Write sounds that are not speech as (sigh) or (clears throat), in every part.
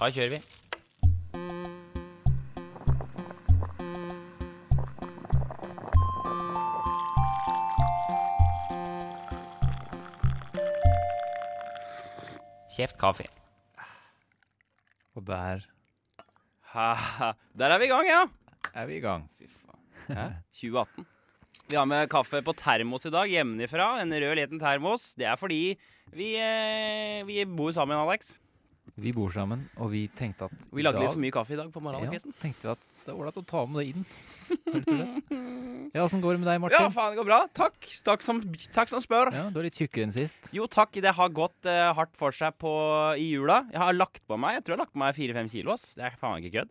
Da kjører vi. Kjeft kaffe. Og der Ha, der er vi i gang, ja. er vi i gang. Fy faen. Hæ? 2018. Vi har med kaffe på termos i dag, hjemmefra. En rød liten termos. Det er fordi vi, eh, vi bor sammen, Alex. Vi bor sammen, og vi tenkte at Vi lagde dag, litt for mye kaffe i dag på Ja, tenkte vi at det er ålreit å ta med det inn. (laughs) Ja, Åssen går det med deg, Martin? Ja, faen, det går bra. Takk. Takk som, takk som spør. Ja, Du er litt tjukkere enn sist. Jo, takk. Det har gått uh, hardt for seg på, i jula. Jeg har lagt på meg Jeg tror jeg har lagt på meg fire-fem kilo. ass. Det er faen ikke kødd.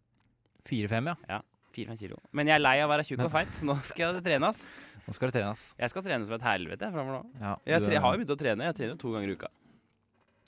Fire-fem, ja. Fire-fem kilo. Men jeg er lei av å være tjukk og feit, så nå skal det trenes. Nå skal det trenes. Jeg skal trene som et helvete framover nå. Ja, Jeg, tre, har jo begynt å trene. Jeg trener to ganger i uka.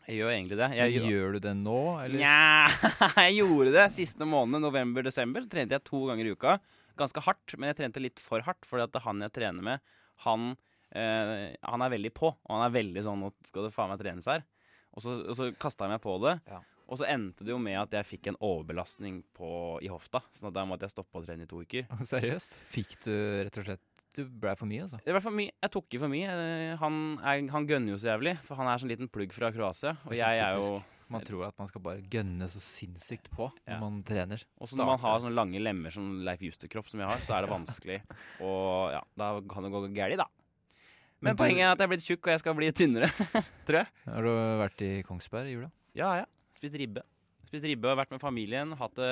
Jeg gjør egentlig det. Jeg, gjør, Gjør du det nå, eller? Nja, (laughs) jeg gjorde det siste måned, november-desember. Trente jeg to ganger i uka. Ganske hardt, men jeg trente litt for hardt. Fordi at han jeg trener med, han, eh, han er veldig på. Og han er veldig sånn 'Nå skal det faen meg trenes her'. Og så, og så kasta jeg meg på det. Ja. Og så endte det jo med at jeg fikk en overbelastning på, i hofta. Sånn at da måtte jeg stoppe å trene i to uker. (laughs) Seriøst? Fikk du rett og slett Du ble for mye, altså? Det ble for mye. Jeg tok i for mye. Eh, Han, er, han gønner jo så jævlig, for han er sånn liten plugg fra Kroatia. Og jeg er jo. Man tror at man skal bare gønne så sinnssykt på Ja. når man trener. Og når man har sånne lange lemmer som Leif Juster-kropp som jeg har, så er det (laughs) vanskelig. Og ja, da kan det gå galt, da. Men Men du- poenget er at jeg er blitt tjukk, og jeg skal bli tynnere. (laughs) tror jeg. Har du vært i Kongsberg i jula? Ja, ja. Spist ribbe. Spist ribbe og vært med familien. Hatt det,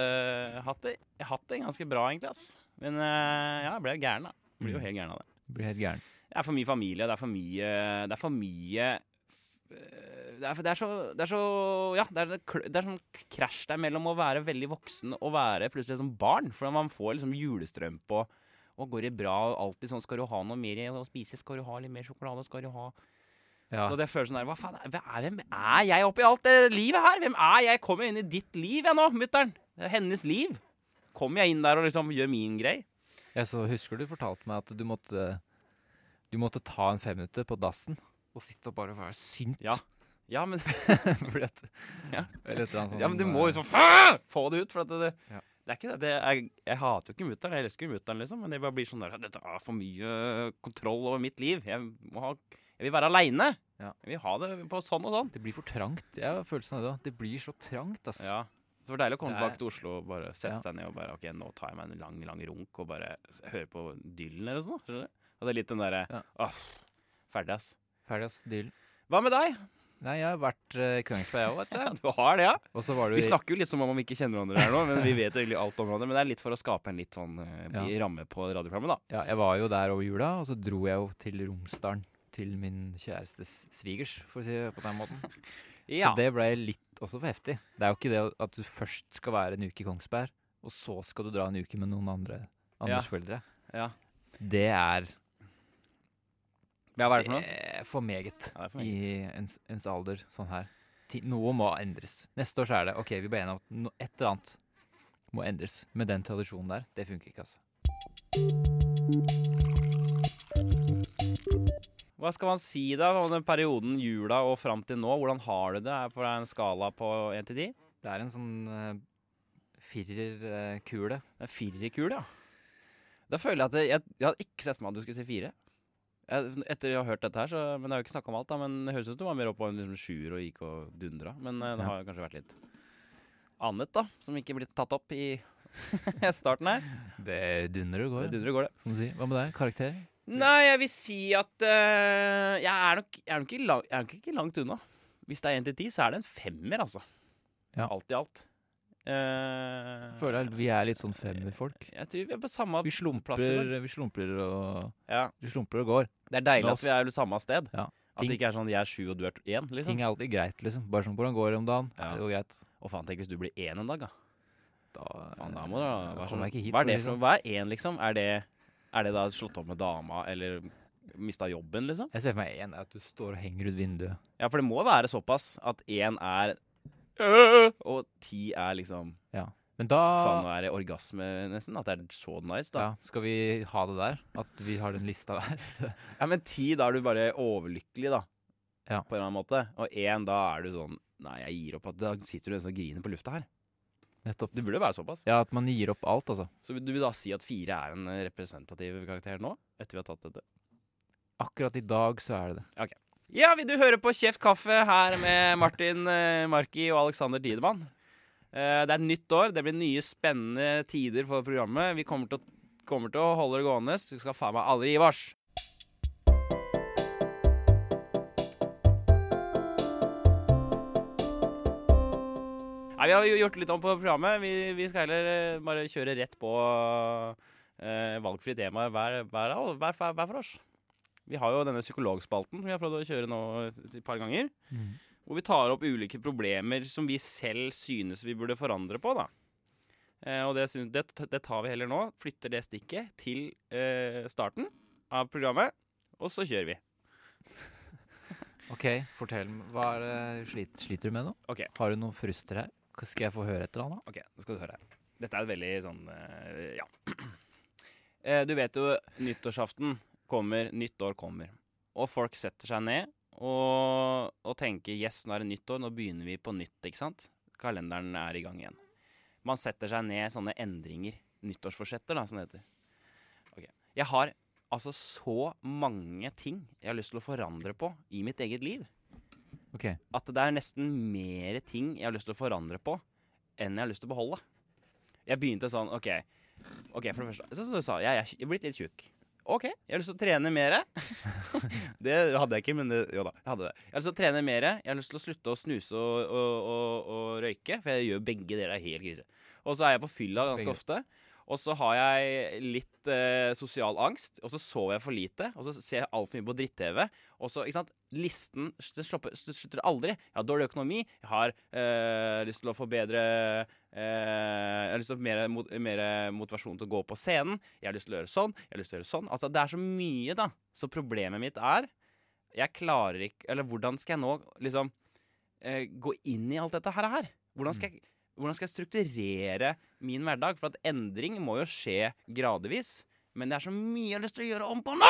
hatt det, jeg hatt det ganske bra, egentlig. ass. Men eh, ja, jeg ble gæren, da. Blir jo Mm. helt gæren av det. Blir helt gæren. Det er for mye familie, det er for mye Det er for mye eh, det er, det er så Det er så Ja, det er, det er sånn krasj der mellom å være veldig voksen og være plutselig som barn. For man får liksom julestrømpe og og går det bra? og Alltid sånn 'Skal du ha noe mer å spise? Skal du ha litt mer sjokolade? Skal du ha Ja. Så det føles sånn der Hva faen er, hvem er jeg oppi alt det livet her? Hvem er jeg? Kommer Jeg inn i ditt liv, jeg nå, mutter'n. Er hennes liv. Kommer jeg inn der og liksom gjør min greie? Jeg så husker du fortalte meg at du måtte Du måtte ta en femminutter på dassen og sitte og bare være sint. Ja. Ja, men (laughs) (laughs) Fordi at Ja. Sånt. Ja, men du må liksom få det ut. For at det, det, Ja. det er ikke det. det er, jeg hater jo ikke mutter'n. Jeg elsker jo mutter'n, liksom. Men det bare blir sånn der Dette er for mye kontroll over mitt liv. Jeg, må ha, jeg vil være aleine. Ja. Jeg vil ha det på sånn og sånn. Det blir for trangt. Jeg har følelsen av det. Det blir så trangt, ass. Ja. Det var deilig å komme er- tilbake til Oslo og bare sette Ja. seg ned og bare OK, nå tar jeg meg en lang, lang runk og bare høre på Dylan eller noe du? Og det er litt den derre Ja. Åh, ferdig, ass. Ferdig, ass. Dylan. Hva med deg? Nei, jeg har vært uh, i Kongsberg, jeg òg, vet (laughs) Ja, du. du har det, ja? Og så var du Vi snakker jo litt som om vi ikke kjenner hverandre her nå, men vi vet jo egentlig alt om hverandre. Men det er litt for å skape en litt sånn uh, ramme på radioprogrammet, da. Ja, jeg var jo der over jula, og så dro jeg jo til Romsdalen. Til min kjærestes svigers, for å si det på den måten. (laughs) Ja. Så det ble litt også for heftig. Det er jo ikke det at du først skal være en uke i Kongsberg, og så skal du dra en uke med noen andre andres foreldre. ja. Det er, Ja, hva er det for noe? det er for meget Ja, er for i ens, ens alder sånn her. Noe må endres. Neste år så er det OK, vi ble enige om at et eller annet må endres. Med den tradisjonen der, det funker ikke, altså. Hva skal man si da om den perioden jula og fram til nå? Hvordan har du det? Er det en skala på 1 til 10? Det er en sånn uh, firerkule. En er firerkul, ja. Da føler jeg at det, jeg, jeg hadde ikke sett for meg at du skulle si fire. Jeg, etter jeg har hørt dette her, så, men det har jo ikke snakka om alt, da. Men det høres ut som du var mer oppe på en liksom, sjuer og gikk og dundra. Men uh, det Ja. har kanskje vært litt annet, da, som ikke blitt tatt opp i (laughs) starten her. Det dundrer og går. Det dundrer går, det. Som du sier. Hva med deg? Karakter? Nei, jeg vil si at uh, jeg, er nok, jeg, er nok lang, jeg er nok ikke langt unna. Hvis det er 1 til 10, så er det en femmer, altså. Ja. Alt i alt. Uh, Føler vi er litt sånn femmerfolk. jeg tror vi er på samme Vi slumper, vi slumper og Ja. Vi slumper og går. Det er deilig at vi er på samme sted. Ja. At det ikke er sånn jeg er sju og du er én, liksom. Ting er alltid greit, liksom. Bare sånn hvordan går det om dagen? Ja. Det går greit. Og faen, tenk hvis du blir én en dag, da. Da, Faen, da må du da da sånn, Hva er det for sånn. Hva er én, liksom? Er det, er det da slått opp med dama, eller mista jobben, liksom? Jeg ser for meg én er at du står og henger ut vinduet. Ja, for det må være såpass at én er øh, Og ti er liksom Men da Faen, nå er det orgasme, nesten. At det er så nice, da. ja, skal vi ha det der? At vi har den lista der? (laughs) Ja, Men ti, da er du bare overlykkelig, da. Ja. På en eller annen måte. Og én, da er du sånn Nei, jeg gir opp. Da sitter du nesten og griner på lufta her. Nettopp. Det burde være såpass. Ja, at man gir opp alt, altså. Så du vil da si at fire er en eh, representativ karakter nå? Etter vi har tatt dette? Akkurat i dag så er det det. Ja, vil du høre på Kjeft kaffe her med Martin eh, Marki og Alexander Tidemann? Eh, det er et nytt år. Det blir nye spennende tider for programmet. Vi kommer til å, kommer til å holde det gående. Vi skal faen meg aldri gi oss. Vi har jo gjort litt om på programmet. Vi, vi skal heller eh, bare kjøre rett på eh, valgfrie temaer hver, hver, hver, hver, for oss. Vi har jo denne psykologspalten som vi har prøvd å kjøre nå et par ganger. Hvor vi tar opp ulike problemer som vi selv synes vi burde forandre på. da. Eh, og det, det, det tar vi heller nå. Flytter det stikket til eh, starten av programmet, og så kjører vi. OK, fortell. Hva er det slit, sliter du med nå? Okay. Har du noen fruster her? Skal jeg få høre etter han, da? Ok, nå skal du høre. Dette er et veldig sånn eh, Ja. (clears throat) Eh, du vet jo, nyttårsaften kommer, nytt år kommer. Og folk setter seg ned og, og tenker yes, nå er det nytt år, nå begynner vi på nytt, ikke sant? Kalenderen er i gang igjen. Man setter seg ned sånne endringer, nyttårsforsetter, da, som det heter. Ok. Jeg har altså så mange ting jeg har lyst til å forandre på i mitt eget liv OK. at det er nesten mer ting jeg har lyst til å forandre på enn jeg har lyst til å beholde. Jeg begynte sånn OK, ok, for det første Sånn som du sa, jeg jeg er blitt litt tjukk. OK, jeg har lyst til å trene mer. (laughs) det hadde jeg ikke, men det, jo da, jeg hadde det. Jeg har lyst til å trene mer. Jeg har lyst til å slutte å snuse og, og, og, og røyke, for jeg gjør begge deler er helt krise. Og så er jeg på fylla ganske Begge. ofte. Og så har jeg litt eh, sosial angst, og så sover jeg for lite. Og så ser jeg altfor mye på dritt-TV. Og så, ikke sant, listen slopper- slutter aldri. Jeg har dårlig økonomi, jeg har øh, lyst til å få bedre øh, Jeg har lyst til å få mer, mot, mer motivasjon til å gå på scenen. Jeg har lyst til å gjøre sånn, jeg har lyst til å gjøre sånn. Altså, det er så mye, da. Så problemet mitt er Jeg klarer ikke Eller hvordan skal jeg nå liksom øh, gå inn i alt dette her? her? Hvordan skal jeg hvordan skal jeg strukturere min hverdag? For at endring må jo skje gradvis. Men det er så mye jeg har lyst til å gjøre om på nå!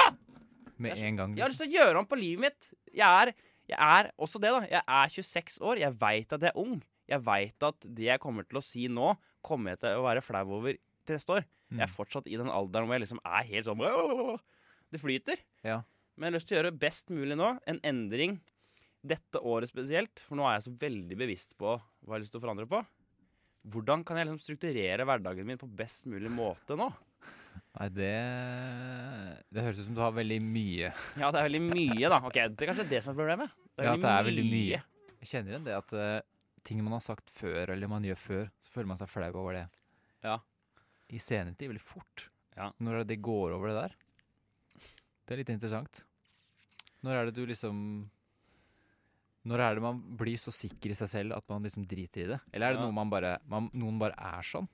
Med så- en gang. Jeg har Liksom. lyst til å gjøre om på livet mitt. Jeg er, jeg er også det, da. Jeg er 26 år. Jeg veit at jeg er ung. Jeg veit at det jeg kommer til å si nå, kommer jeg til å være flau over til neste år. Jeg er Mm. fortsatt i den alderen hvor jeg liksom er helt sånn Det flyter. Ja. Men jeg har lyst til å gjøre best mulig nå. En endring dette året spesielt. For nå er jeg så veldig bevisst på hva jeg har lyst til å forandre på. Hvordan kan jeg liksom strukturere hverdagen min på best mulig måte nå? Nei, det Det høres ut som du har veldig mye. Ja, det er veldig mye, da. Ok, Det er kanskje det som er problemet. Det Ja, det er veldig mye. Jeg kjenner igjen det at uh, ting man har sagt før, eller man gjør før, så føler man seg flau over det. Ja. I senetid veldig fort. Ja. Når er det det går over det der? Det er litt interessant. Når er det du liksom Når er det man blir så sikker i seg selv at man liksom driter i det? Eller er det Ja. noe man bare man, Noen bare er sånn?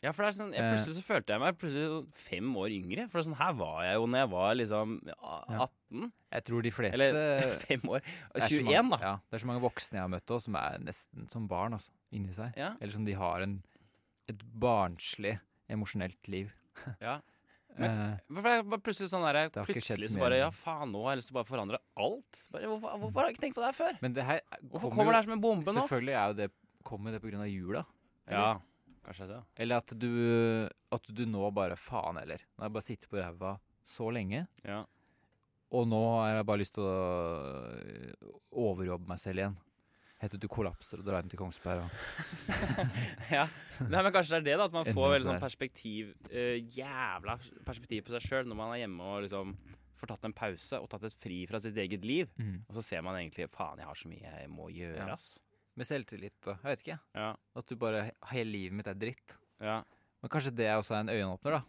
Ja, for det er sånn, jeg, Eh. Plutselig så følte jeg meg plutselig fem år yngre. For sånn her var jeg jo når jeg var liksom 18. Ja. 18. Jeg tror de fleste Eller (laughs) fem år. det er så 21, mange, da. Ja, det er så mange voksne jeg har møtt også, som er nesten som barn altså, inni seg. Ja. Eller som de har en, et barnslig emosjonelt liv. (laughs) ja. Eh, For det er plutselig sånn der, Plutselig så bare. Ja, faen, nå har jeg lyst til å bare forandre alt. Bare, hvorfor, hvorfor har jeg ikke tenkt på det her før? men det her Hvorfor kommer det her som en bombe nå? Selvfølgelig er jo det, kommer det av jula. Ja, kanskje det. Eller at du, at du nå bare Faen heller. Nå har jeg bare sittet på ræva så lenge, Ja. og nå har jeg bare lyst til å øh, overjobbe meg selv igjen. Helt til du kollapser og drar hjem til Kongsberg. Og, (laughs) ja. Nei, men kanskje det er det, da. At man får veldig sånn perspektiv uh, Jævla perspektiv på seg sjøl når man er hjemme og liksom får tatt en pause og tatt et fri fra sitt eget liv. Mm. Og så ser man egentlig Faen, jeg har så mye jeg må gjøre, Ja. ass. Med selvtillit og Jeg vet ikke. Ja. At du bare Hele livet mitt er dritt. Ja. Men kanskje det også er en øyenåpner, da.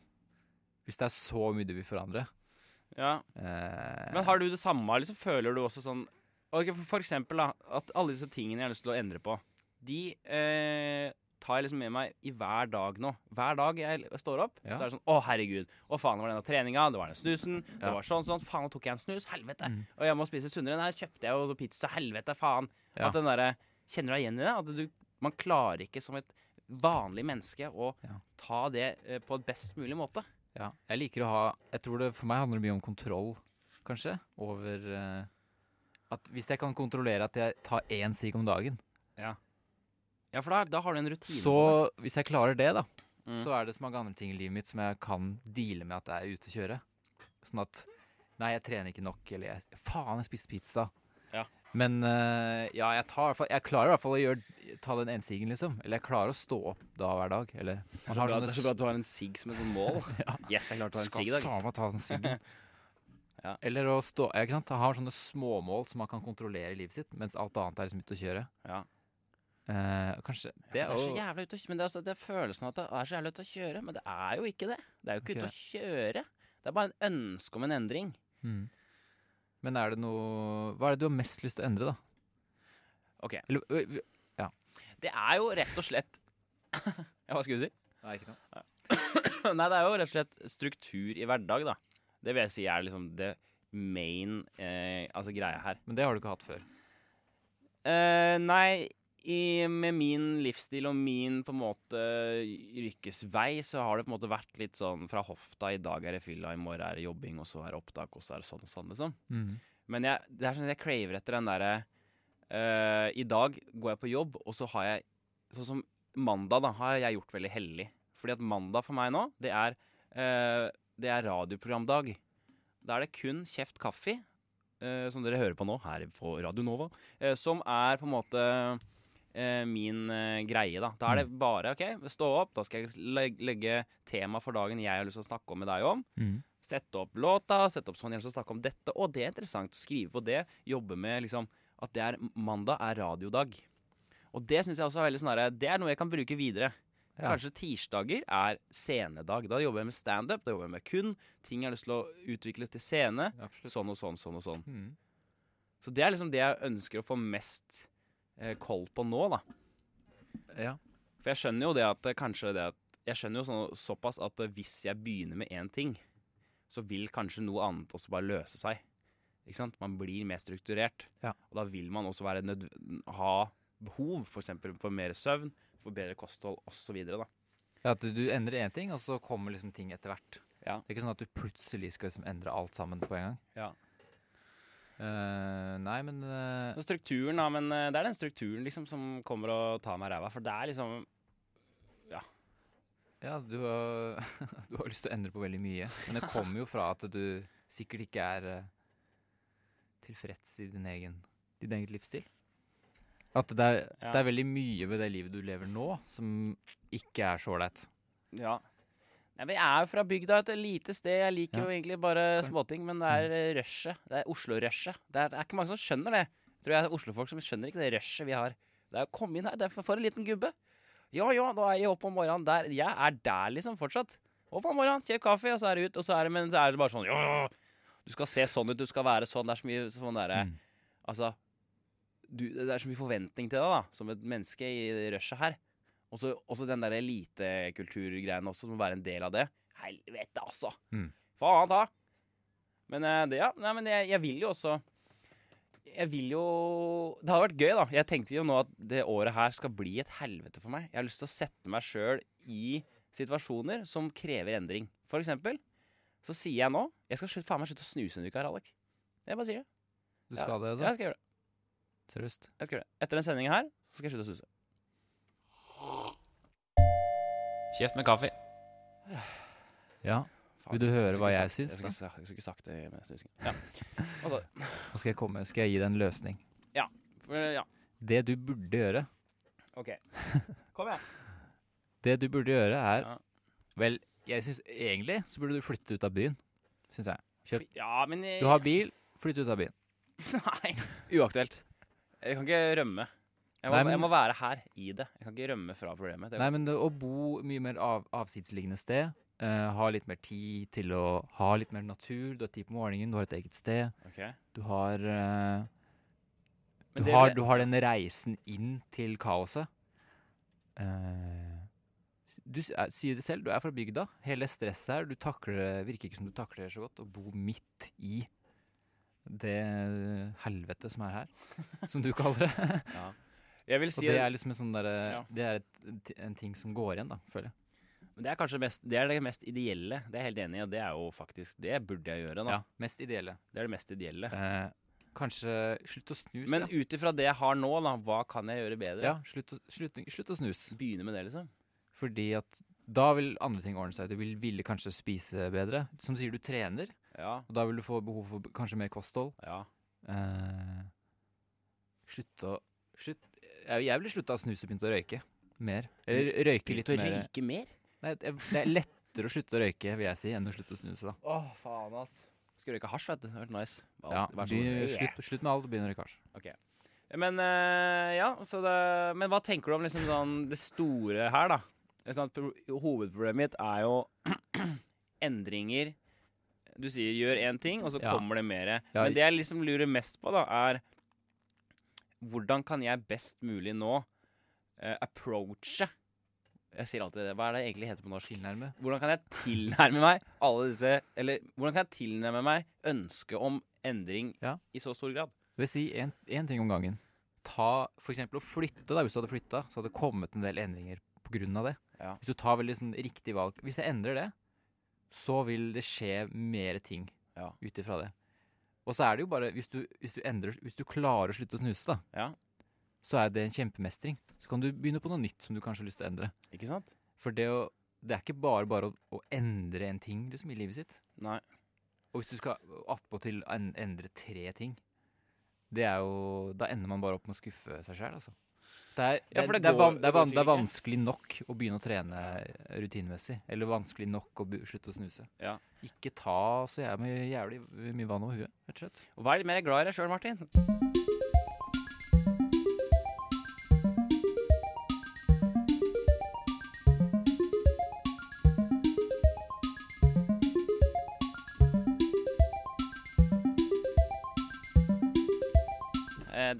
Hvis det er så mye du vil forandre. ja. Eh, Men har du det samme? Liksom, føler du også sånn okay, for, for eksempel da, at alle disse tingene jeg har lyst til å endre på, de eh, tar jeg liksom med meg i hver dag nå. Hver dag jeg står opp, Ja. så er det sånn Å, herregud. Å, faen, det var denne treninga. Det var den snusen. Det var sånn, sånn. Faen, nå tok jeg en snus. Helvete. Mm. Og jeg må spise sunnere. Nei, kjøpte jeg jo pizza. Helvete, faen. Ja. At den derre Kjenner du deg igjen i det? At du Man klarer ikke som et vanlig menneske å Ja. ta det eh, på et best mulig måte. Ja, jeg liker å ha Jeg tror det for meg handler det mye om kontroll, kanskje. Over uh, At hvis jeg kan kontrollere at jeg tar én sigg om dagen, Ja. Ja, for da, da har du en rutine. Så hvis jeg klarer det, da, Mm. så er det så mange andre ting i livet mitt som jeg kan deale med at jeg er ute å kjøre. Sånn at Nei, jeg trener ikke nok, eller jeg, Faen, jeg spiste pizza. Men uh, ja, jeg, tar, jeg klarer i hvert fall å gjøre, ta den ensigen, liksom. Eller jeg klarer å stå opp da hver dag. Eller Det er bra, det er så bra at du har en sigg som et sånt mål. (laughs) Ja. Yes, jeg klarte å ta en sigg i dag. Skal faen meg ta den siggen. (laughs) Ja. Eller å stå ja, ikke sant? Ha sånne småmål som man kan kontrollere i livet sitt, mens alt annet er liksom ute å kjøre. Ja. Uh, kanskje Det Det er, er så jævla ute å kjøre. Men det er, altså, det er følelsen av at det er så jævla ute å kjøre. Men det er jo ikke det. Det er jo ikke okay. ute å kjøre. Det er bare en ønske om en endring. mm. Men er det noe Hva er det du har mest lyst til å endre, da? Ok. Eller, ø, Det er jo rett og slett (laughs) Ja, hva skulle du si? Nei, ikke noe. (coughs) Nei, det er jo rett og slett struktur i hverdag, da. Det vil jeg si er liksom det main eh, altså greia her. Men det har du ikke hatt før. Eh, nei, i, med min livsstil og min på en måte yrkesvei, så har det på en måte vært litt sånn fra hofta. I dag er det fylla, i morgen er det jobbing, og så er det opptak, og så er det sånn og sånn, liksom. Mm. Men jeg, det er sånn at jeg craver etter den derre uh, I dag går jeg på jobb, og så har jeg Sånn som mandag, da, har jeg gjort veldig hellig. Fordi at mandag for meg nå, det er uh, Det er radioprogramdag. Da er det kun Kjeft kaffe, uh, som dere hører på nå, her på Radio Nova, som er på en måte min eh, greie, da. Da er det bare OK, stå opp, da skal jeg legge, tema for dagen jeg har lyst til å snakke om med deg om. Mm. Sette opp låta, sette opp sånn, jeg har lyst til å snakke om dette. Og det er interessant å skrive på det. Jobbe med liksom at det er mandag er radiodag. Og det syns jeg også er veldig sånn Det er noe jeg kan bruke videre. Ja. Kanskje tirsdager er scenedag. Da jobber jeg med standup, da jobber jeg med kun ting jeg har lyst til å utvikle til scene. Absolutt. Sånn og sånn, sånn og sånn. Mm. Så det er liksom det jeg ønsker å få mest eh, koll på nå, da. Ja. For jeg skjønner jo det at eh, kanskje det at Jeg skjønner jo så, såpass at eh, hvis jeg begynner med én ting, så vil kanskje noe annet også bare løse seg. Ikke sant? Man blir mer strukturert. Ja. Og da vil man også være nødv ha behov for eksempel for mer søvn, for bedre kosthold osv. Ja, At du, du endrer én ting, og så kommer liksom ting etter hvert. Ja. Det er ikke sånn at du plutselig skal liksom endre alt sammen på en gang. Ja. Eh, nei, men uh... Så strukturen, da, men eh, det er den strukturen liksom som kommer og tar meg ræva. For det er liksom Ja, du har, (laughs) du har lyst til å endre på veldig mye. Men det kommer jo fra at du sikkert ikke er tilfreds i din egen, din egen livsstil. At det er, Ja. det er veldig mye ved det livet du lever nå, som ikke er så ålreit. Ja. Nei, men jeg er jo fra bygda, et lite sted. Jeg liker Ja. jo egentlig bare småting, men det er eh, rushet. Det er Oslo-rushet. Det, er- det er ikke mange som skjønner det. Jeg Tror jeg er Oslo-folk som skjønner ikke det rushet vi har. Det er å komme inn her, det er for, for en liten gubbe. Ja ja, da er jeg oppe om morgenen der. Jeg er der liksom fortsatt. Opp om morgenen, kjøp kaffe, og så er det ut. Og så er det, men så er det bare sånn ja, ja, ja. Du skal se sånn ut, du skal være sånn. Det er så mye sånn derre Mm. Altså du, Det er så mye forventning til deg, da, som et menneske i rushet her. Og så også den der elitekulturgreien også, som må være en del av det. Helvete, altså! Mm. Faen ta! Men eh, det, ja. Nei, men jeg, jeg vil jo også Jeg vil jo Det hadde vært gøy, da. Jeg tenkte jo nå at det året her skal bli et helvete for meg. Jeg har lyst til å sette meg sjøl i situasjoner som krever endring. For eksempel så sier jeg nå Jeg skal faen meg slutte å snuse en uke her, Alek. Jeg bare sier det. Du skal det, Ja, altså? jeg skal gjøre det. Seriøst? Jeg skal gjøre det. Etter den sendingen her så skal jeg slutte å snuse. Kjeft med kaffe. Ja. Vil du høre hva jeg syns, Jeg skulle, jeg skulle ikke sagt det med snusing. Ja. Altså, Nå skal jeg komme, skal jeg gi deg en løsning. for, ja. Det du burde gjøre, OK. Kom igjen. (laughs) det du burde gjøre er Ja. Vel, jeg syns egentlig så burde du flytte ut av byen. Syns jeg. Kjøp. Ja, men jeg- Du har bil, flytt ut av byen. (laughs) Nei, uaktuelt. Jeg kan ikke rømme. Jeg må, Nei, men- jeg må være her i det. Jeg kan ikke rømme fra problemet. Nei, men det, å bo mye mer av, avsidesliggende sted, uh, ha litt mer tid til å ha litt mer natur, du har tid på morgenen, du har et eget sted, Ok. du har uh, du, det har, du har den reisen inn til kaoset. Uh, du er- sier det selv, du er fra bygda. Hele stresset her, du takler virker ikke som du takler det så godt, å bo midt i det helvete som er her, (laughs) som du kaller det. Ja. Jeg vil Og det er liksom en sånn der, Ja. Det er et, en ting som går igjen, da, føler jeg. Men det er kanskje mest, det, er det mest ideelle. Det er jeg helt enig i, og det er jo faktisk Det burde jeg gjøre, da. Ja, mest ideelle. Det er det mest ideelle. Eh, Kanskje slutt å snuse. Men ja. ut ifra det jeg har nå, da, hva kan jeg gjøre bedre? ja, slutt, å, slutt, slutt å snuse. Begynne med det, liksom. Fordi at da vil andre ting ordne seg. Du vil ville kanskje spise bedre. Som sier, du trener, Ja. og da vil du få behov for kanskje mer kosthold. ja. Eh, slutt å slutt, jeg, jeg ville slutta å snuse og begynt å røyke mer. Eller røyke litt mer. røyke mer? Nei, det det er lettere å slutte å røyke, vil jeg si, enn å slutte å snuse. da. Å, faen, ass. Skal røyke hasj, vet du. Det hadde vært nice. Ja, sånn. begynner, slutt, slutt med alt og begynn å røyke hasj. Men eh, ja, så det Men hva tenker du om liksom sånn det store her, da? Det er sånn at hovedproblemet mitt er jo (clears throat) endringer Du sier 'gjør én ting', og så Ja. kommer det mer. Ja, Men det jeg liksom lurer mest på, da, er hvordan kan jeg best mulig nå uh, approache Jeg sier alltid det. Hva er det egentlig heter på norsk? Tilnærme. Hvordan kan jeg tilnærme meg alle disse Eller hvordan kan jeg tilnærme meg ønsket om endring Ja. i så stor grad? Jeg vil si én ting om gangen. Ta eksempel å flytte, da. Hvis du hadde flytta, så hadde det kommet en del endringer av det. Ja. Hvis du tar veldig sånn riktig valg Hvis jeg endrer det, så vil det skje mer ting Ja. ut ifra det. Og så er det jo bare Hvis du, hvis du endrer Hvis du klarer å slutte å snuse, da, Ja, så er det en kjempemestring. Så kan du begynne på noe nytt som du kanskje har lyst til å endre. ikke sant? For det, å, det er ikke bare bare å, å endre en ting liksom, i livet sitt. Nei. Og hvis du skal attpåtil en, endre tre ting, det er jo Da ender man bare opp med å skuffe seg sjøl, altså. Det er, Ja, det, er- det det, er går- det det, er van, det er vanskelig nok å begynne å trene rutinemessig. Eller vanskelig nok å slutte å snuse. Ja. Ikke ta så jævlig, jævlig mye vann over huet, rett og slett. Og Vær litt mer glad i deg sjøl, Martin.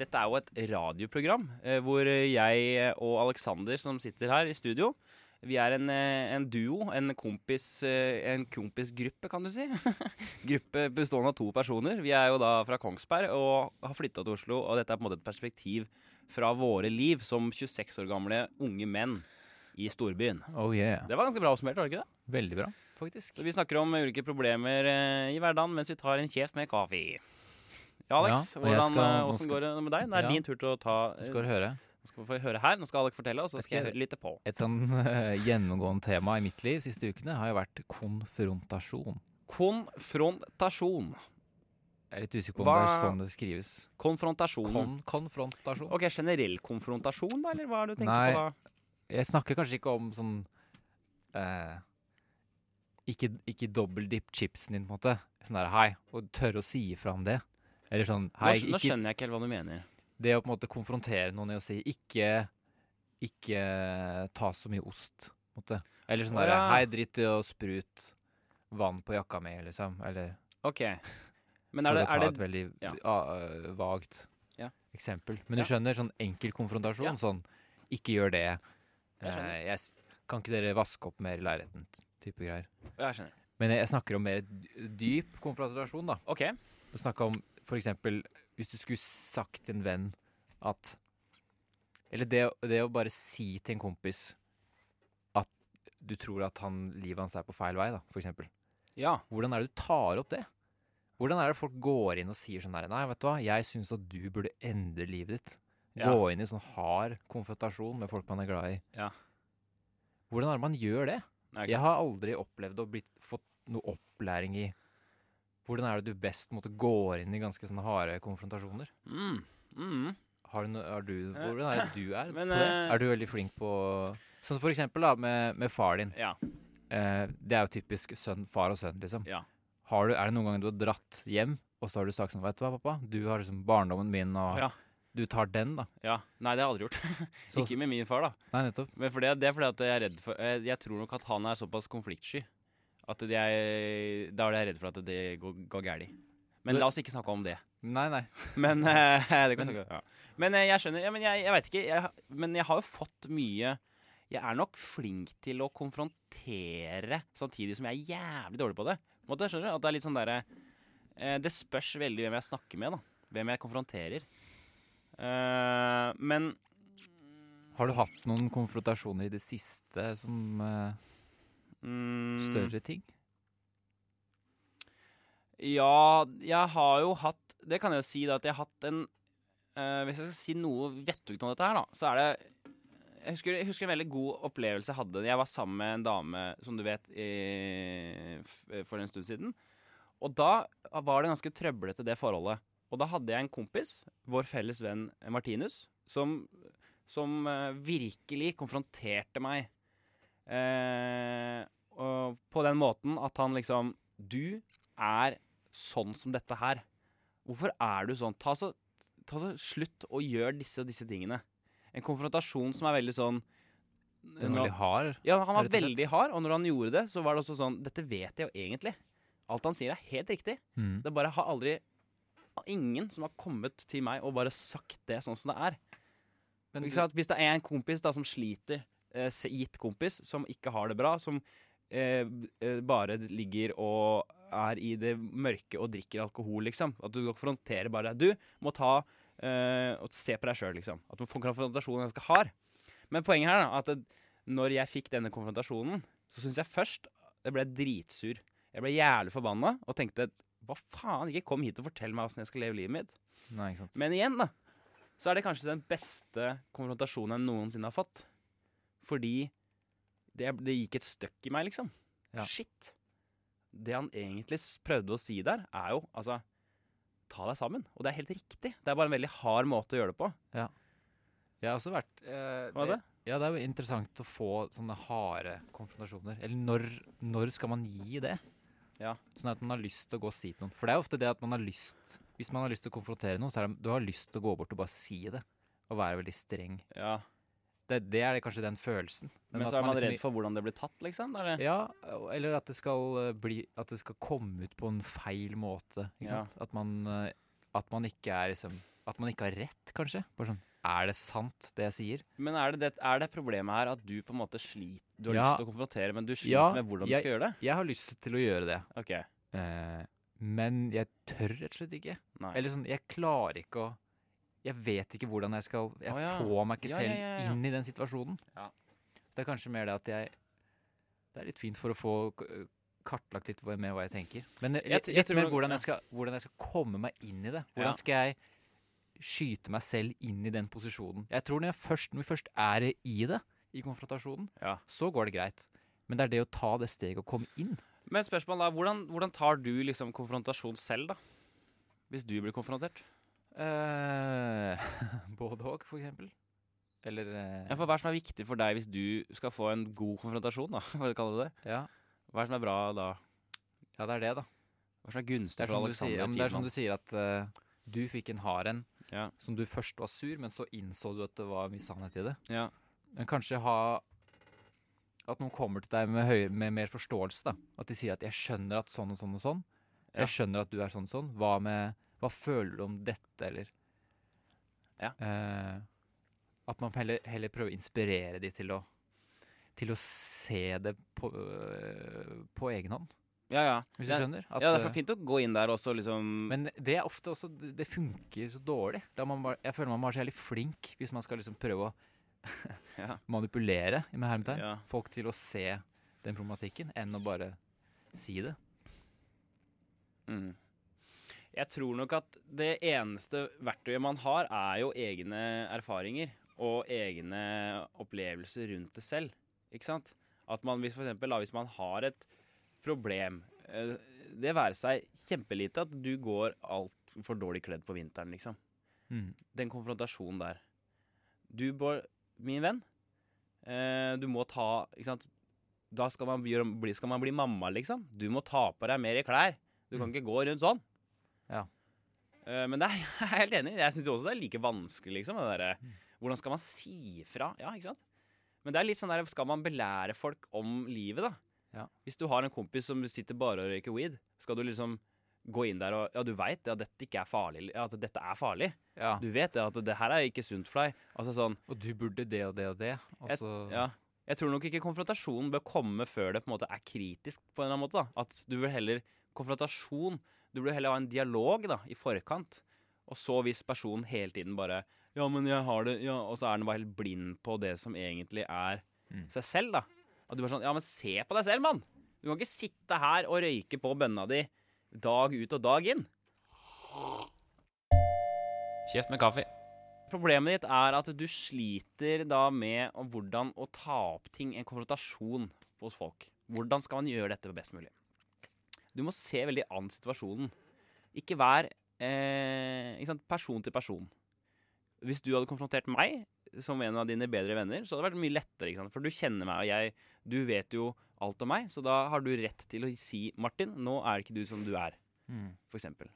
Dette er jo et radioprogram eh, hvor jeg og Alexander som sitter her i studio Vi er en, eh, en duo, en, kompis, eh, en kompisgruppe, kan du si. (laughs) Gruppe bestående av to personer. Vi er jo da fra Kongsberg og har flytta til Oslo. Og dette er på en måte et perspektiv fra våre liv som 26 år gamle unge menn i storbyen. Oh yeah. Det var ganske bra oppsummert, var det ikke det? Veldig bra, faktisk. Så vi snakker om ulike problemer i hverdagen mens vi tar en kjeft med kaffe. Ja, Alex, Ja, hvordan, skal- eh, hvordan skal- går det med deg? Det er Ja. din tur til å ta Nå skal du høre. Nå skal vi få høre her. Nå skal Alex fortelle, og så Jeg skal jeg høre litt på. Et sånn uh, (laughs) gjennomgående tema i mitt liv de siste ukene har jo vært konfrontasjon. Konfrontasjon. Jeg er litt usikker på om Hva- det er sånn det skrives. Konfrontasjon. Kon konfrontasjon. Ok, generell konfrontasjon, da, eller hva er det du tenker Nei. på da? Jeg snakker kanskje ikke om sånn eh, Ikke, ikke dobbeldypp chipsen din, på en måte. Sånn der hei, og tørre å si ifra om det. Eller sånn Nå, hei, skj- nå skjønner jeg ikke helt hva du mener. Det å på en måte konfrontere noen i å si ikke Ikke ta så mye ost, måte. Eller sånn derre ja. hei, drit i å sprut vann på jakka mi, liksom. Eller Ok. Men er det, å ta et veldig ja. øh, vagt Ja. eksempel. Men du skjønner, sånn enkel konfrontasjon, sånn ikke gjør det. Jeg. Eh, jeg, kan ikke dere vaske opp mer i leiligheten? Type greier. Jeg skjønner. Men jeg, jeg snakker om mer dyp konfrontasjon, da. Ok. Du snakker om for eksempel hvis du skulle sagt til en venn at Eller det, det å bare si til en kompis at du tror at han, livet hans er på feil vei, da, for eksempel. Ja. Hvordan er det du tar opp det? Hvordan er det folk går inn og sier sånn der Nei, vet du hva, jeg syns at du burde endre livet ditt. Ja. Gå inn i sånn hard konfrontasjon med folk man er glad i. Ja. Hvordan er det man gjør det? Nei, Jeg har aldri opplevd å blitt, fått noe opplæring i hvordan er det du best måtte går inn i ganske sånne harde konfrontasjoner? Mm. Mm. Har du, er du, Eh, hvordan er det du er (laughs) men, eh, Er du veldig flink på Sånn som for eksempel da, med, med far din. Ja. Eh, det er jo typisk sønn, far og sønn, liksom. Ja. Har du, er det noen ganger du har dratt hjem, og så har du sagt sånn Vet du hva, pappa, du har liksom barndommen min, og Ja. du tar den, da. ja. Nei, det har jeg aldri gjort. (laughs) Ikke med min far, da. Nei, nettopp. Men for det, det er fordi at jeg er redd for Jeg, jeg tror nok at han er såpass konfliktsky at jeg, da er jeg redd for at det går, går galt. Men la oss ikke snakke om det. Nei, nei. Men uh, (laughs) det kan Men- snakke ja. Men uh, jeg skjønner ja, Men jeg, jeg veit ikke. Jeg, men jeg har jo fått mye Jeg er nok flink til å konfrontere samtidig som jeg er jævlig dårlig på det. På måte, skjønner du? At det er litt sånn derre uh, Det spørs veldig hvem jeg snakker med, da. Hvem jeg konfronterer. Men Har du hatt noen konfrontasjoner i det siste som mm, større ting? Ja, jeg har jo hatt det kan jeg jo si da at jeg har hatt en eh, Hvis jeg skal si noe vettugt om dette her, da, så er det jeg husker, jeg husker en veldig god opplevelse jeg hadde. Jeg var sammen med en dame, som du vet, i, for en stund siden. Og da var det ganske trøblete, det forholdet. Og da hadde jeg en kompis, vår felles venn Martinus, som, som eh, virkelig konfronterte meg. Eh, på den måten at han liksom Du er sånn som dette her. Hvorfor er du sånn? Ta så, ta så slutt å gjøre disse og disse tingene. En konfrontasjon som er veldig sånn Den er veldig hard. ja, han var veldig hard, og når han gjorde det, så var det også sånn Dette vet jeg jo egentlig. Alt han sier, er helt riktig. Mm. Det bare har aldri Ingen som har kommet til meg og bare sagt det sånn som det er. Men Ikke sant? Hvis det er en kompis da som sliter, eh, gitt kompis, som ikke har det bra, som eh, eh, bare ligger og er i det mørke og drikker alkohol, liksom. At du konfronterer bare Du må ta eh, og se på deg sjøl, liksom. At du får konfrontasjonen ganske hard. Men poenget her er at når jeg fikk denne konfrontasjonen, så syns jeg først jeg ble dritsur. Jeg ble jævlig forbanna og tenkte hva faen, ikke kom hit og fortell meg åssen jeg skal leve livet mitt. Nei, ikke sant. Men igjen, da, så er det kanskje den beste konfrontasjonen jeg noensinne har fått. Fordi det, det gikk et støkk i meg, liksom. Ja. Shit. Det han egentlig prøvde å si der, er jo altså Ta deg sammen. Og det er helt riktig. Det er bare en veldig hard måte å gjøre det på. Ja. Jeg har også vært eh, Hva er det? Ja, det er jo interessant å få sånne harde konfrontasjoner. Eller når, når skal man gi det? Ja. Sånn at man har lyst til å gå og si til noen. For det er ofte det at man har lyst Hvis man har lyst til å konfrontere noen, så er det du har lyst til å gå bort og bare si det. Og være veldig streng. Ja. Det, det er det kanskje den følelsen. Men, at så er man liksom redd for hvordan det blir tatt, liksom? Eller? Ja, eller at det skal eh, bli At det skal komme ut på en feil måte. Ikke Ja. sant? At man eh, At man ikke er liksom At man ikke har rett, kanskje. Bare sånn Er det sant, det jeg sier? Men er det, det, er det problemet her at du på en måte sliter Du har Ja. lyst til å konfrontere, men du sliter Ja, med hvordan jeg- du skal gjøre det? Jeg har lyst til å gjøre det. Ok. Eh, men jeg tør rett og slett ikke. Nei. Eller sånn, jeg klarer ikke å Jeg vet ikke hvordan jeg skal Jeg Å, ja. får meg ikke Ja, selv ja, ja, ja. inn i den situasjonen. Ja. Så det er kanskje mer det at jeg Det er litt fint for å få k- kartlagt litt hva- med hva jeg tenker. Men litt, Jeg- jeg litt tror mer nok- hvordan jeg, skal, hvordan jeg skal komme meg inn i det. Ja. Hvordan skal jeg skyte meg selv inn i den posisjonen. Jeg tror når, jeg først, når vi først er i det, i konfrontasjonen, Ja. så går det greit. Men det er det å ta det steget og komme inn. Men spørsmålet er, hvordan, hvordan tar du liksom konfrontasjon selv, da? Hvis du blir konfrontert? Eh, (laughs) både òg, for eksempel. Eller eh, Ja, for Hva er det som er viktig for deg hvis du skal få en god konfrontasjon? da? (laughs) Hva du det? ja. Hva er det som er bra da? ja, det er det, da. Hva er det som er Det gunstig er for som du sier, Alexander ja, men det er som du sier at eh, du fikk en hard en Ja. som du først var sur, men så innså du at det var mye sannhet i det. Ja. Men kanskje ha At noen kommer til deg med, høy, med mer forståelse. da At de sier at 'jeg skjønner at sånn og sånn og sånn'. Ja. Jeg skjønner at du er sånn og sånn. Hva, med, hva føler du om dette, eller Ja. eh, At man heller, heller prøver å inspirere de til å Til å se det på, øh, på egen hånd, ja, ja. hvis du skjønner? At, ja, det er øh, fint å gå inn der også, liksom men det er ofte også Det, funker så dårlig. Bare, jeg føler man må være så jævlig flink hvis man skal liksom prøve å (laughs) manipulere med hermetegn Ja. folk til å se den problematikken, enn å bare si det. Mm. Jeg tror nok at det eneste verktøyet man har, er jo egne erfaringer og egne opplevelser rundt det selv. Ikke sant? At man hvis for eksempel, hvis man har et problem eh, Det være seg kjempelite at du går altfor dårlig kledd på vinteren, liksom. Mm. Den konfrontasjonen der. Du, Bård, min venn, eh, du må ta Ikke sant? Da skal man bli, skal man bli mamma, liksom. Du må ta på deg mer klær. Du kan Mm. ikke gå rundt sånn. Ja. Eh, men det er (laughs) jeg er helt enig. Jeg syns også det er like vanskelig, liksom. Mm. Hvordan skal man si fra? Ja, ikke sant? Men det er litt sånn der Skal man belære folk om livet, da? Ja. Hvis du har en kompis som sitter bare og røyker weed, skal du liksom gå inn der og Ja, du veit at dette ikke er farlig. Ja, at dette er farlig. Ja. Du vet at det her er ikke sunt for deg. Altså sånn Og du burde det og det og det. Altså Jeg- Ja. Jeg tror nok ikke konfrontasjonen bør komme før det på en måte er kritisk. på en eller annen måte da. At du vil heller Konfrontasjon Du burde heller ha en dialog da, i forkant. Og så hvis personen hele tiden bare Ja, men jeg har det Ja, og så er den bare helt blind på det som egentlig er Mm. seg selv, da. At du bare sånn Ja, men se på deg selv, mann! Du kan ikke sitte her og røyke på bønna di dag ut og dag inn. Kjeft med kaffe. Problemet ditt er at du sliter da med hvordan å ta opp ting, en konfrontasjon hos folk. Hvordan skal man gjøre dette best mulig? Du må se veldig an situasjonen. Ikke vær eh, ikke sant, person til person. Hvis du hadde konfrontert meg som en av dine bedre venner, så hadde det vært mye lettere. Ikke sant? For du kjenner meg, og jeg, du vet jo alt om meg, så da har du rett til å si 'Martin, nå er det ikke du som du er', Mm. for eksempel.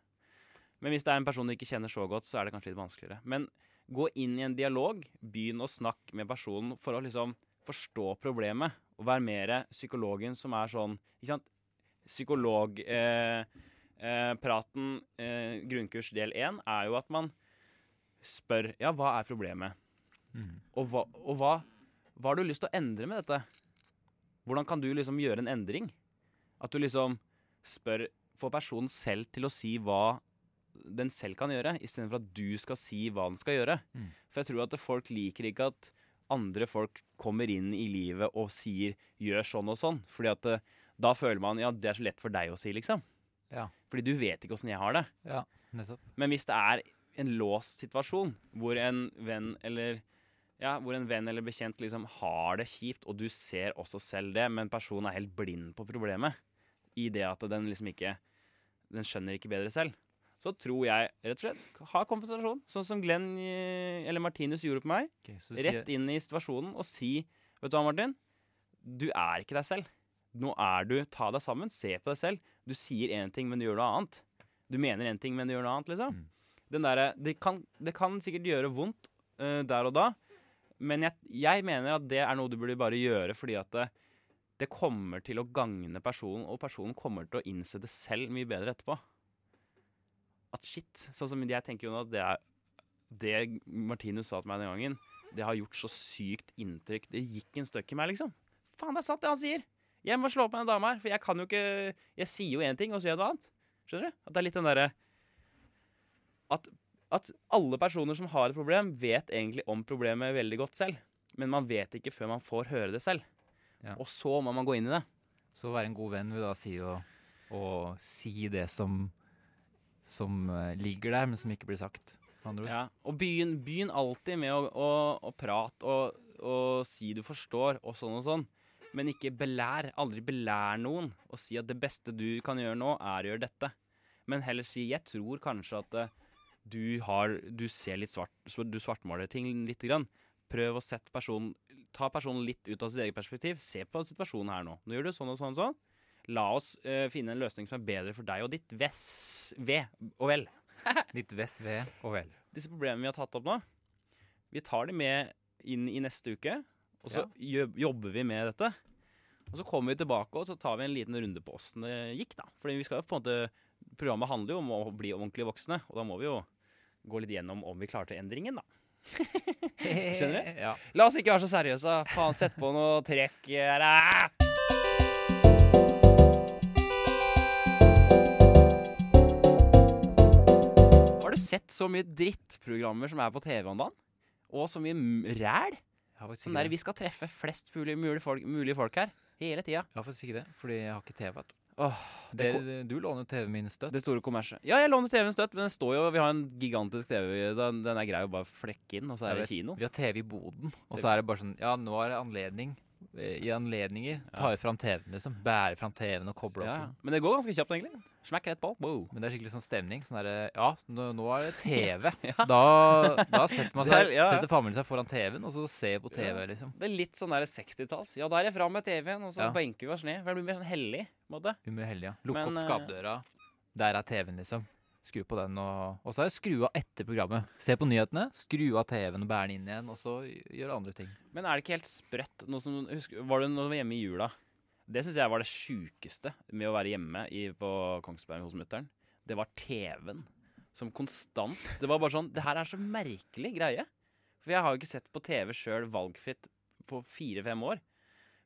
Men hvis det er en person du ikke kjenner så godt, så er det kanskje litt vanskeligere. Men gå inn i en dialog, begynn å snakke med personen for å liksom forstå problemet, og være mer psykologen som er sånn Ikke sant? Psykologpraten, eh, eh, eh, grunnkurs del én, er jo at man spør Ja, hva er problemet? Mm. Og, hva, og hva, hva har du lyst til å endre med dette? Hvordan kan du liksom gjøre en endring? At du liksom spør Får personen selv til å si hva den selv kan gjøre, istedenfor at du skal si hva den skal gjøre. Mm. For jeg tror at folk liker ikke at andre folk kommer inn i livet og sier 'gjør sånn og sånn'. Fordi at eh, da føler man ja, det er så lett for deg å si, liksom. Ja. Fordi du vet ikke åssen jeg har det. ja, nettopp. Men hvis det er en låst situasjon hvor en venn eller ja, hvor en venn eller bekjent liksom har det kjipt, og du ser også selv det, men personen er helt blind på problemet, i det at den liksom ikke Den skjønner ikke bedre selv, så tror jeg rett og slett ha konfrontasjon, sånn som Glenn eh, eller Martinus gjorde på meg. Okay, Rett inn i situasjonen og si Vet du hva, Martin? Du er ikke deg selv. Nå er du Ta deg sammen. Se på deg selv. Du sier én ting, men du gjør noe annet. Du mener én ting, men du gjør noe annet, liksom. Mm. Den derre det, kan- det kan sikkert gjøre vondt uh, der og da, men jeg, jeg mener at det er noe du burde bare gjøre fordi at det, det kommer til å gagne personen, og personen kommer til å innse det selv mye bedre etterpå. At shit, sånn som jeg tenker jo at det er Det Martinus sa til meg den gangen, det har gjort så sykt inntrykk. Det gikk en støkk i meg, liksom. Faen, det er sant det han sier! Jeg må slå opp med en dame her, for jeg kan jo ikke Jeg sier jo én ting, og så gjør jeg noe annet. Skjønner du? At det er litt den derre at, at alle personer som har et problem, vet egentlig om problemet veldig godt selv. Men man vet ikke før man får høre det selv. Ja. Og så må man gå inn i det. Så å være en god venn vil da si å, å si det som, som eh, ligger der, men som ikke blir sagt. Ja, og begynn alltid med å, å, å prate og, og si du forstår, og sånn og sånn. Men ikke belær. Aldri belær noen og si at det beste du kan gjøre nå, er å gjøre dette. Men heller si 'jeg tror kanskje at eh, du har Du ser litt svart Du svartmaler ting lite grann. Prøv å sette personen Ta personen litt ut av sitt eget perspektiv. Se på situasjonen her nå. Nå gjør du sånn og sånn og sånn. La oss uh, finne en løsning som er bedre for deg og ditt vess... ved og vel (laughs) ditt vess, ved og vel. disse problemene vi har tatt opp nå, vi tar de med inn i neste uke, og så ja. jobber vi med dette. Og så kommer vi tilbake og så tar vi en liten runde på åssen det gikk. da. Fordi vi skal jo på en måte, Programmet handler jo om å bli ordentlig voksne, og da må vi jo gå litt gjennom om vi klarte endringen, da. (laughs) Skjønner du? Ja. La oss ikke være så seriøse. Faen, sett på noe trekk ah! Har du sett så mye drittprogrammer som er på TV om dagen? Og så mye ræl? Sånn der vi skal treffe flest mulig folk, mulig folk her. Hele tida. Jeg har faktisk ikke det, fordi jeg har ikke TV. vet du. Åh, det, det, du låner TV-en min støtt. det store kommerset. Ja, jeg låner TV-en støtt, men den står jo Vi har en gigantisk TV. Den, den er grei å bare flekke inn, og så er det kino. Vi har TV i boden, og så er det bare sånn Ja, nå er det anledning. Eh, I anledninger tar vi fram TV-en, liksom. Bærer fram TV-en og kobler Ja, opp. Men det går ganske kjapt, egentlig. Smekk rett på. Wow. Men det er skikkelig sånn stemning. Sånn der, Ja, nå, nå er det (laughs) TV. Ja. Da, da setter man seg ja. Setter familien seg foran TV-en, og så ser på TV, liksom. Det er litt sånn der 60-talls. Ja, da er jeg fram med TV-en, og så benker vi oss ned. For det blir mer sånn hellig. måte. Mer hellig, ja. Lukke opp eh, skapdøra. Der er TV-en, liksom. Skru på den, og, og så er det skru av etter programmet. Se på nyhetene, skru av TV-en og bære den inn igjen, og så gjøre andre ting. Men er det ikke helt sprøtt som, husk, Var du når du var hjemme i jula? Det syns jeg var det sjukeste med å være hjemme i, på Kongsberg hos mutter'n. Det var TV-en. Som konstant. Det var bare sånn Det her er så merkelig greie. For jeg har jo ikke sett på TV sjøl valgfritt på fire-fem år.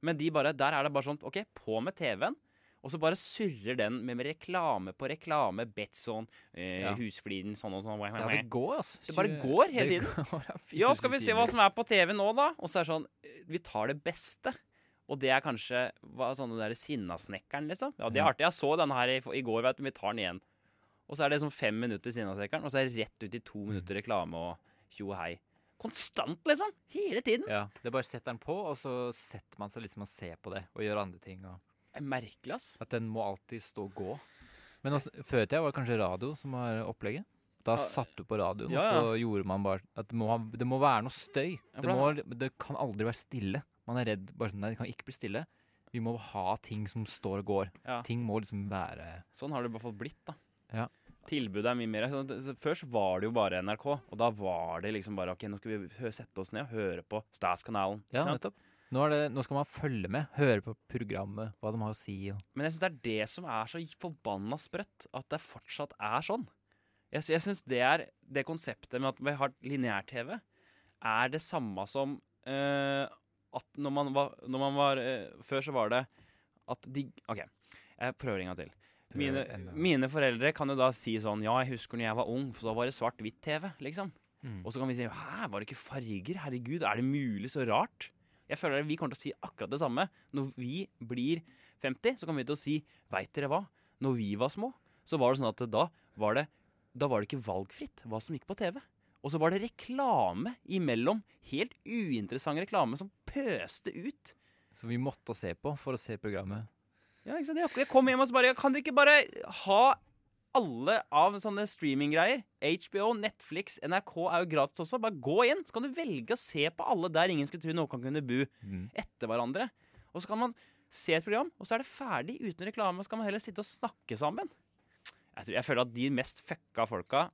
Men de bare, der er det bare sånn OK, på med TV-en. Og så bare surrer den med, reklame på reklame. Betson, eh, Ja. Husfliden, sånn og sånn. Ja, det går, altså. Det bare går hele tiden. går, ja, (laughs) Ja, skal vi se hva som er på TV nå, da? Og så er det sånn eh, Vi tar det beste. Og det er kanskje hva, sånne der Sinnasnekkeren, liksom. Ja, det er artig. Jeg så den her i, i går, vet du. Vi tar den igjen. Og så er det sånn fem minutter Sinnasnekkeren, og så er det rett ut i to minutter reklame og tjo og hei. Konstant, liksom! Hele tiden! Ja, det bare setter den på, og så setter man seg liksom og ser på det og gjør andre ting. Og Det er merkelig, ass. at den må alltid stå og gå. Men også, før i tida var det kanskje radio som var opplegget. Da Ja. satt du på radioen, Ja, og så gjorde man bare at det må, det må være noe støy. Det, må, det kan aldri være stille. Man er redd bare sånn Nei, det kan ikke bli stille. Vi må ha ting som står og går. Ja. Ting må liksom være Sånn har det i hvert fall blitt, da. Ja. Tilbudet er mye mer sånn, at- Før så var det jo bare NRK, og da var det liksom bare OK, nå skal vi sette oss ned og høre på Stas-kanalen. Ja, nettopp. Nå, det, nå skal man følge med, høre på programmet, hva de har å si. Og, Men jeg syns det er det som er så forbanna sprøtt, at det fortsatt er sånn. Jeg, jeg syns det er det konseptet med at vi har lineær-TV, er det samme som eh, at når man var, når man var eh, Før så var det at de OK, jeg prøver en gang til. Mine, mine foreldre kan jo da si sånn Ja, jeg husker når jeg var ung, for da var det svart-hvitt-TV, liksom. Mm. Og så kan vi si Hæ, var det ikke farger? Herregud, er det mulig så rart? Jeg føler at vi kommer til å si akkurat det samme. Når vi blir 50, så kommer vi til å si Veit dere hva? Når vi var små, så var det sånn at da var det, da var det ikke valgfritt hva som gikk på TV. Og så var det reklame imellom. Helt uinteressant reklame som pøste ut. Som vi måtte se på for å se programmet. Ja, ikke sant? Jeg- kom hjem og så bare Kan dere ikke bare ha alle av sånne streaminggreier? HBO, Netflix, NRK er jo gratis også. Bare gå inn, så kan du velge å se på alle der ingen skulle tro noen kan kunne bo Mm. etter hverandre. Og så kan man se et program, og så er det ferdig uten reklame. Og så kan man heller sitte og snakke sammen. Jeg, tror, jeg føler at de mest fucka folka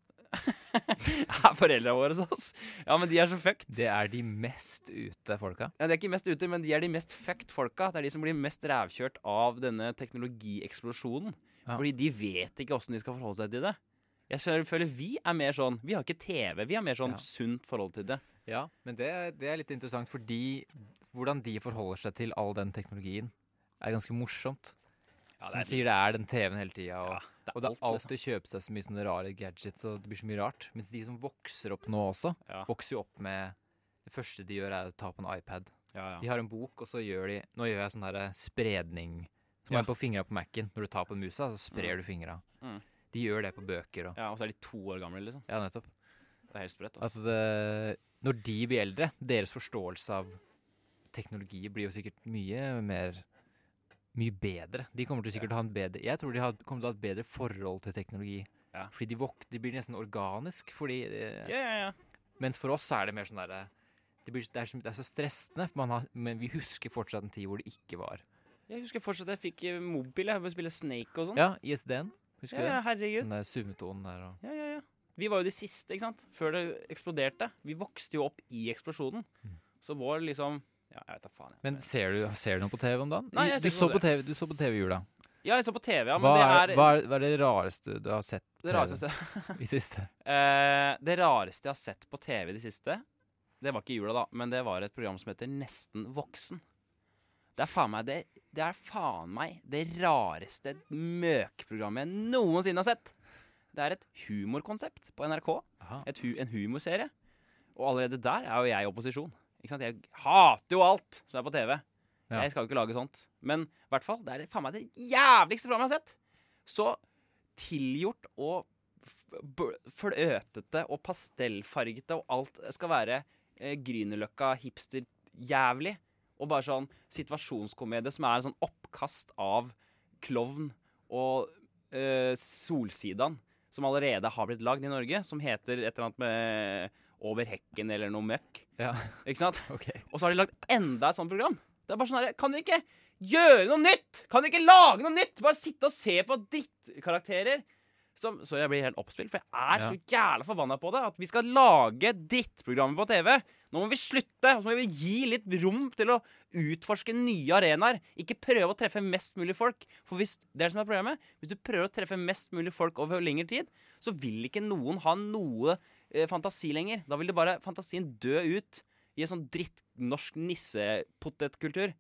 (laughs) er foreldra våre. Ass. Ja, men de er så fucked. Det er de mest ute folka. Ja, de er ikke mest ute, men de er de mest fucked folka. Det er de som blir mest rævkjørt av denne teknologieksplosjonen. Ja. Fordi de vet ikke åssen de skal forholde seg til det. Jeg føler- vi er mer sånn Vi har ikke TV, vi har mer sånn Ja. sunt forhold til det. Ja, men det, det er litt interessant, fordi hvordan de forholder seg til all den teknologien, er ganske morsomt. Ja, Som sier det er den TV-en hele tida, Ja, det er og det alt, er liksom. å kjøpe seg så mye sånne rare gadgets, og det blir så mye rart. Mens de som vokser opp nå også, Ja, vokser jo opp med Det første de gjør, er å ta på en iPad. ja, De har en bok, og så gjør de Nå gjør jeg sånn her spredning som Ja. er på fingra på Mac-en. Når du tar på en musa, så sprer du fingra. Mm. De gjør det på bøker og ja, Og så er de to år gamle, liksom. Ja, nettopp. Det er helt sprøtt. Altså. det, når de blir eldre, deres forståelse av teknologi blir jo sikkert mye mer Mye bedre. De kommer til sikkert å ha en bedre Jeg tror de har, kommer til å ha et bedre forhold til teknologi. Ja. Fordi de, vok, de blir nesten organisk. Fordi eh, Ja, ja, ja. Mens for oss er det mer sånn derre det, det, så- det er så stressende, for man har, men vi husker fortsatt en tid hvor det ikke var. Jeg husker fortsatt jeg fikk eh, mobil jeg, for å spille Snake og sånn. Ja, ISD-en. Husker du ja, ja, herregud. Den der zoometonen der og Ja, ja, ja. Vi var jo de siste, ikke sant? Før det eksploderte. Vi vokste jo opp i eksplosjonen. Mm. Så vår liksom Ja, jeg vet da faen. jeg. Men ser du, ser du noe på TV om dagen? Nei, jeg ser du, så på TV, du så på TV i jula. Ja, jeg så på TV, ja, men hva, det er, er, hva, er, hva er det rareste du har sett det rareste (laughs) i siste? Uh, (laughs) det rareste jeg har sett på TV i det siste, det var ikke jula, da, men det var et program som heter Nesten voksen. Det er faen meg det, det er faen meg det rareste møkprogrammet jeg noensinne har sett. Det er et humorkonsept på NRK. Hu en humorserie. Og allerede der er jo jeg i opposisjon. Jeg hater jo alt som er på TV. Ja. Jeg skal jo ikke lage sånt. Men i hvert fall, det er faen meg det jævligste programmet jeg har sett. Så tilgjort og fløtete og pastellfargete, og alt skal være eh, Grünerløkka hipster-jævlig. Og bare sånn situasjonskomedie som er en sånn oppkast av klovn og eh, Solsidan, som allerede har blitt lagd i Norge, som heter et eller annet med Over hekken eller noe møkk. Ja, Ikke sant? (laughs) Okay. Og så har de lagd enda et sånt program. Det er bare sånn her, Kan dere ikke gjøre noe nytt? Kan dere ikke lage noe nytt? Bare sitte og se på drittkarakterer. Som, sorry, jeg blir helt oppspilt, for jeg er Ja. så jævla forbanna på det. At vi skal lage drittprogrammer på TV. Nå må vi slutte, og så må vi gi litt rom til å utforske nye arenaer. Ikke prøve å treffe mest mulig folk. For hvis det er det som er problemet, hvis du prøver å treffe mest mulig folk over lengre tid, så vil ikke noen ha noe fantasi lenger. Da vil det bare fantasien dø ut i en sånn drittnorsk nissepotetkultur.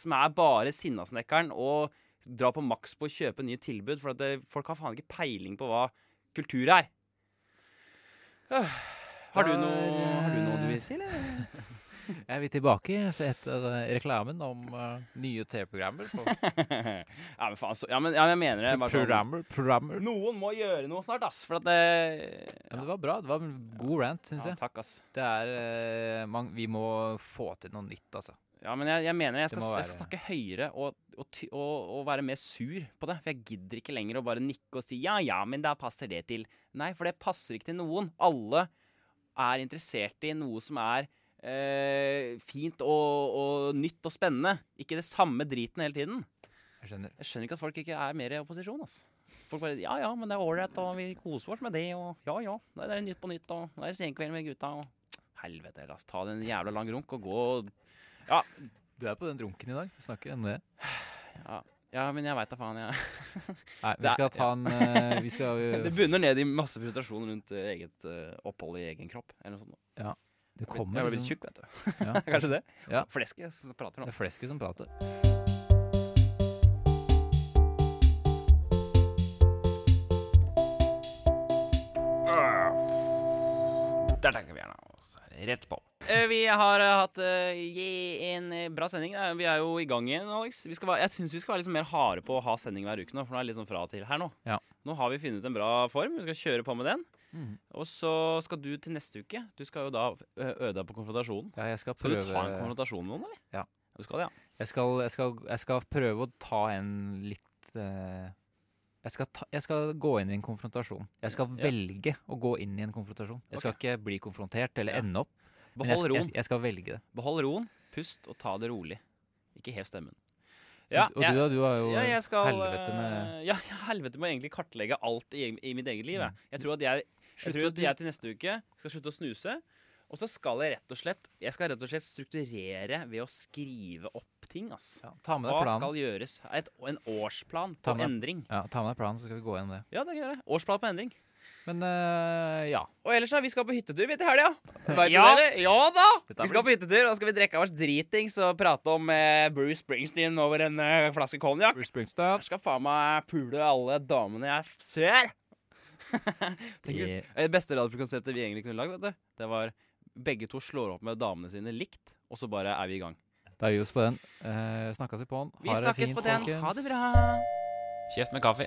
Som er bare Sinnasnekkeren og dra på maks på å kjøpe nye tilbud. For at det, folk har faen ikke peiling på hva kultur er. Øh, Har du, noe, har du noe du vil si, eller? (laughs) (laughs) Er vi tilbake etter eh, reklamen om uh, nye TV-programmer? (laughs) ja, men faen, så, ja, men, ja, jeg mener det. bare sånn- Programmer, programmer. Noen må gjøre noe snart, ass. For at det Ja, men det var bra. Det var en god rant, syns ja, jeg. Takk, ass. Det er uh, man, Vi må få til noe nytt, altså. Ja, men jeg, jeg mener jeg skal, jeg skal snakke høyere og, og, og, og være mer sur på det. For jeg gidder ikke lenger å bare nikke og si ja, ja, men da passer det til Nei, for det passer ikke til noen. Alle er interessert i noe som er eh, fint og, og nytt og spennende. Ikke det samme driten hele tiden. Jeg skjønner. Jeg skjønner ikke at folk ikke er mer i opposisjon. Altså. Folk bare Ja, ja, men det er ålreit, og vi koser oss med det, og ja, ja. Det er Nytt på nytt, og det er Senkveld med gutta, og Helvete heller, altså. Ta deg en jævla lang runk og gå og Du er på den runken i dag. Vi snakker ennå det. Ja, ja men jeg veit da faen, jeg. (laughs) Nei, vi skal ta en ja. Vi skal (laughs) Det bunner ned i masse frustrasjon rundt eh, eget eh, opphold i egen kropp. Eller noe sånt. Det Jeg kommer har blitt liksom tjukk, vet du. ja, (laughs) Kanskje det? Ja. Flesket som prater nå. Det er flesket som prater. Der tenker vi gjerne oss rett på. Eh, Vi har eh, hatt eh, en bra sending. Vi er jo i gang igjen, Alex. Være, jeg syns vi skal være litt mer harde på å ha sending hver uke nå, for nå er det litt sånn fra og til her nå. Ja. Nå har vi funnet en bra form. Vi skal kjøre på med den. Mhm. Og så skal du til neste uke. Du skal jo da øde deg på konfrontasjonen. Ja, skal Skal du ta en konfrontasjon med noen, eller? Ja. Du skal det, ja. jeg skal, jeg, skal, jeg skal prøve å ta en litt uh, jeg, skal ta, jeg skal gå inn i en konfrontasjon. Jeg skal Ja. velge å gå inn i en konfrontasjon. Jeg skal okay. ikke bli konfrontert eller Ja. ende opp, Behold roen. jeg, skal velge det. Behold roen, pust og ta det rolig. Ikke hev stemmen. og og jeg- du, da, du har jo ja, skal, helvete med eh, ja, ja, (laughs) helvete med å egentlig kartlegge alt i, i mitt eget liv. Jeg, jeg tror at jeg, jeg, tror at jeg til neste uke skal slutte å snuse. Og så skal jeg rett og slett Jeg skal rett og slett strukturere ved å skrive opp ting. ass. ja, Ta med Hva deg planen. skal gjøres? Et, en årsplan Ta på med- endring. Ja, ta med deg planen, så skal vi gå gjennom det. Ja, det gjør jeg. Årsplan på endring. Men eh, ja. Og ellers, da, vi skal på hyttetur vi til helga. (laughs) Ja. Ja da! Vi skal på hyttetur, og da skal vi drikke oss dritings og prate om eh, Bruce Springsteen over en eh, flaske konjakk. Jeg skal faen meg pule alle damene jeg ser. (laughs) Tenk hvis Det- Det beste radiokonseptet vi egentlig kunne lagd, vet du, det var begge to slår opp med damene sine likt, og så bare er vi i gang. Da gir vi oss på den. Eh, snakkes vi på den. Vi Ha det snakkes fint, på den. folkens. Ha det bra. Kjeft med kaffe.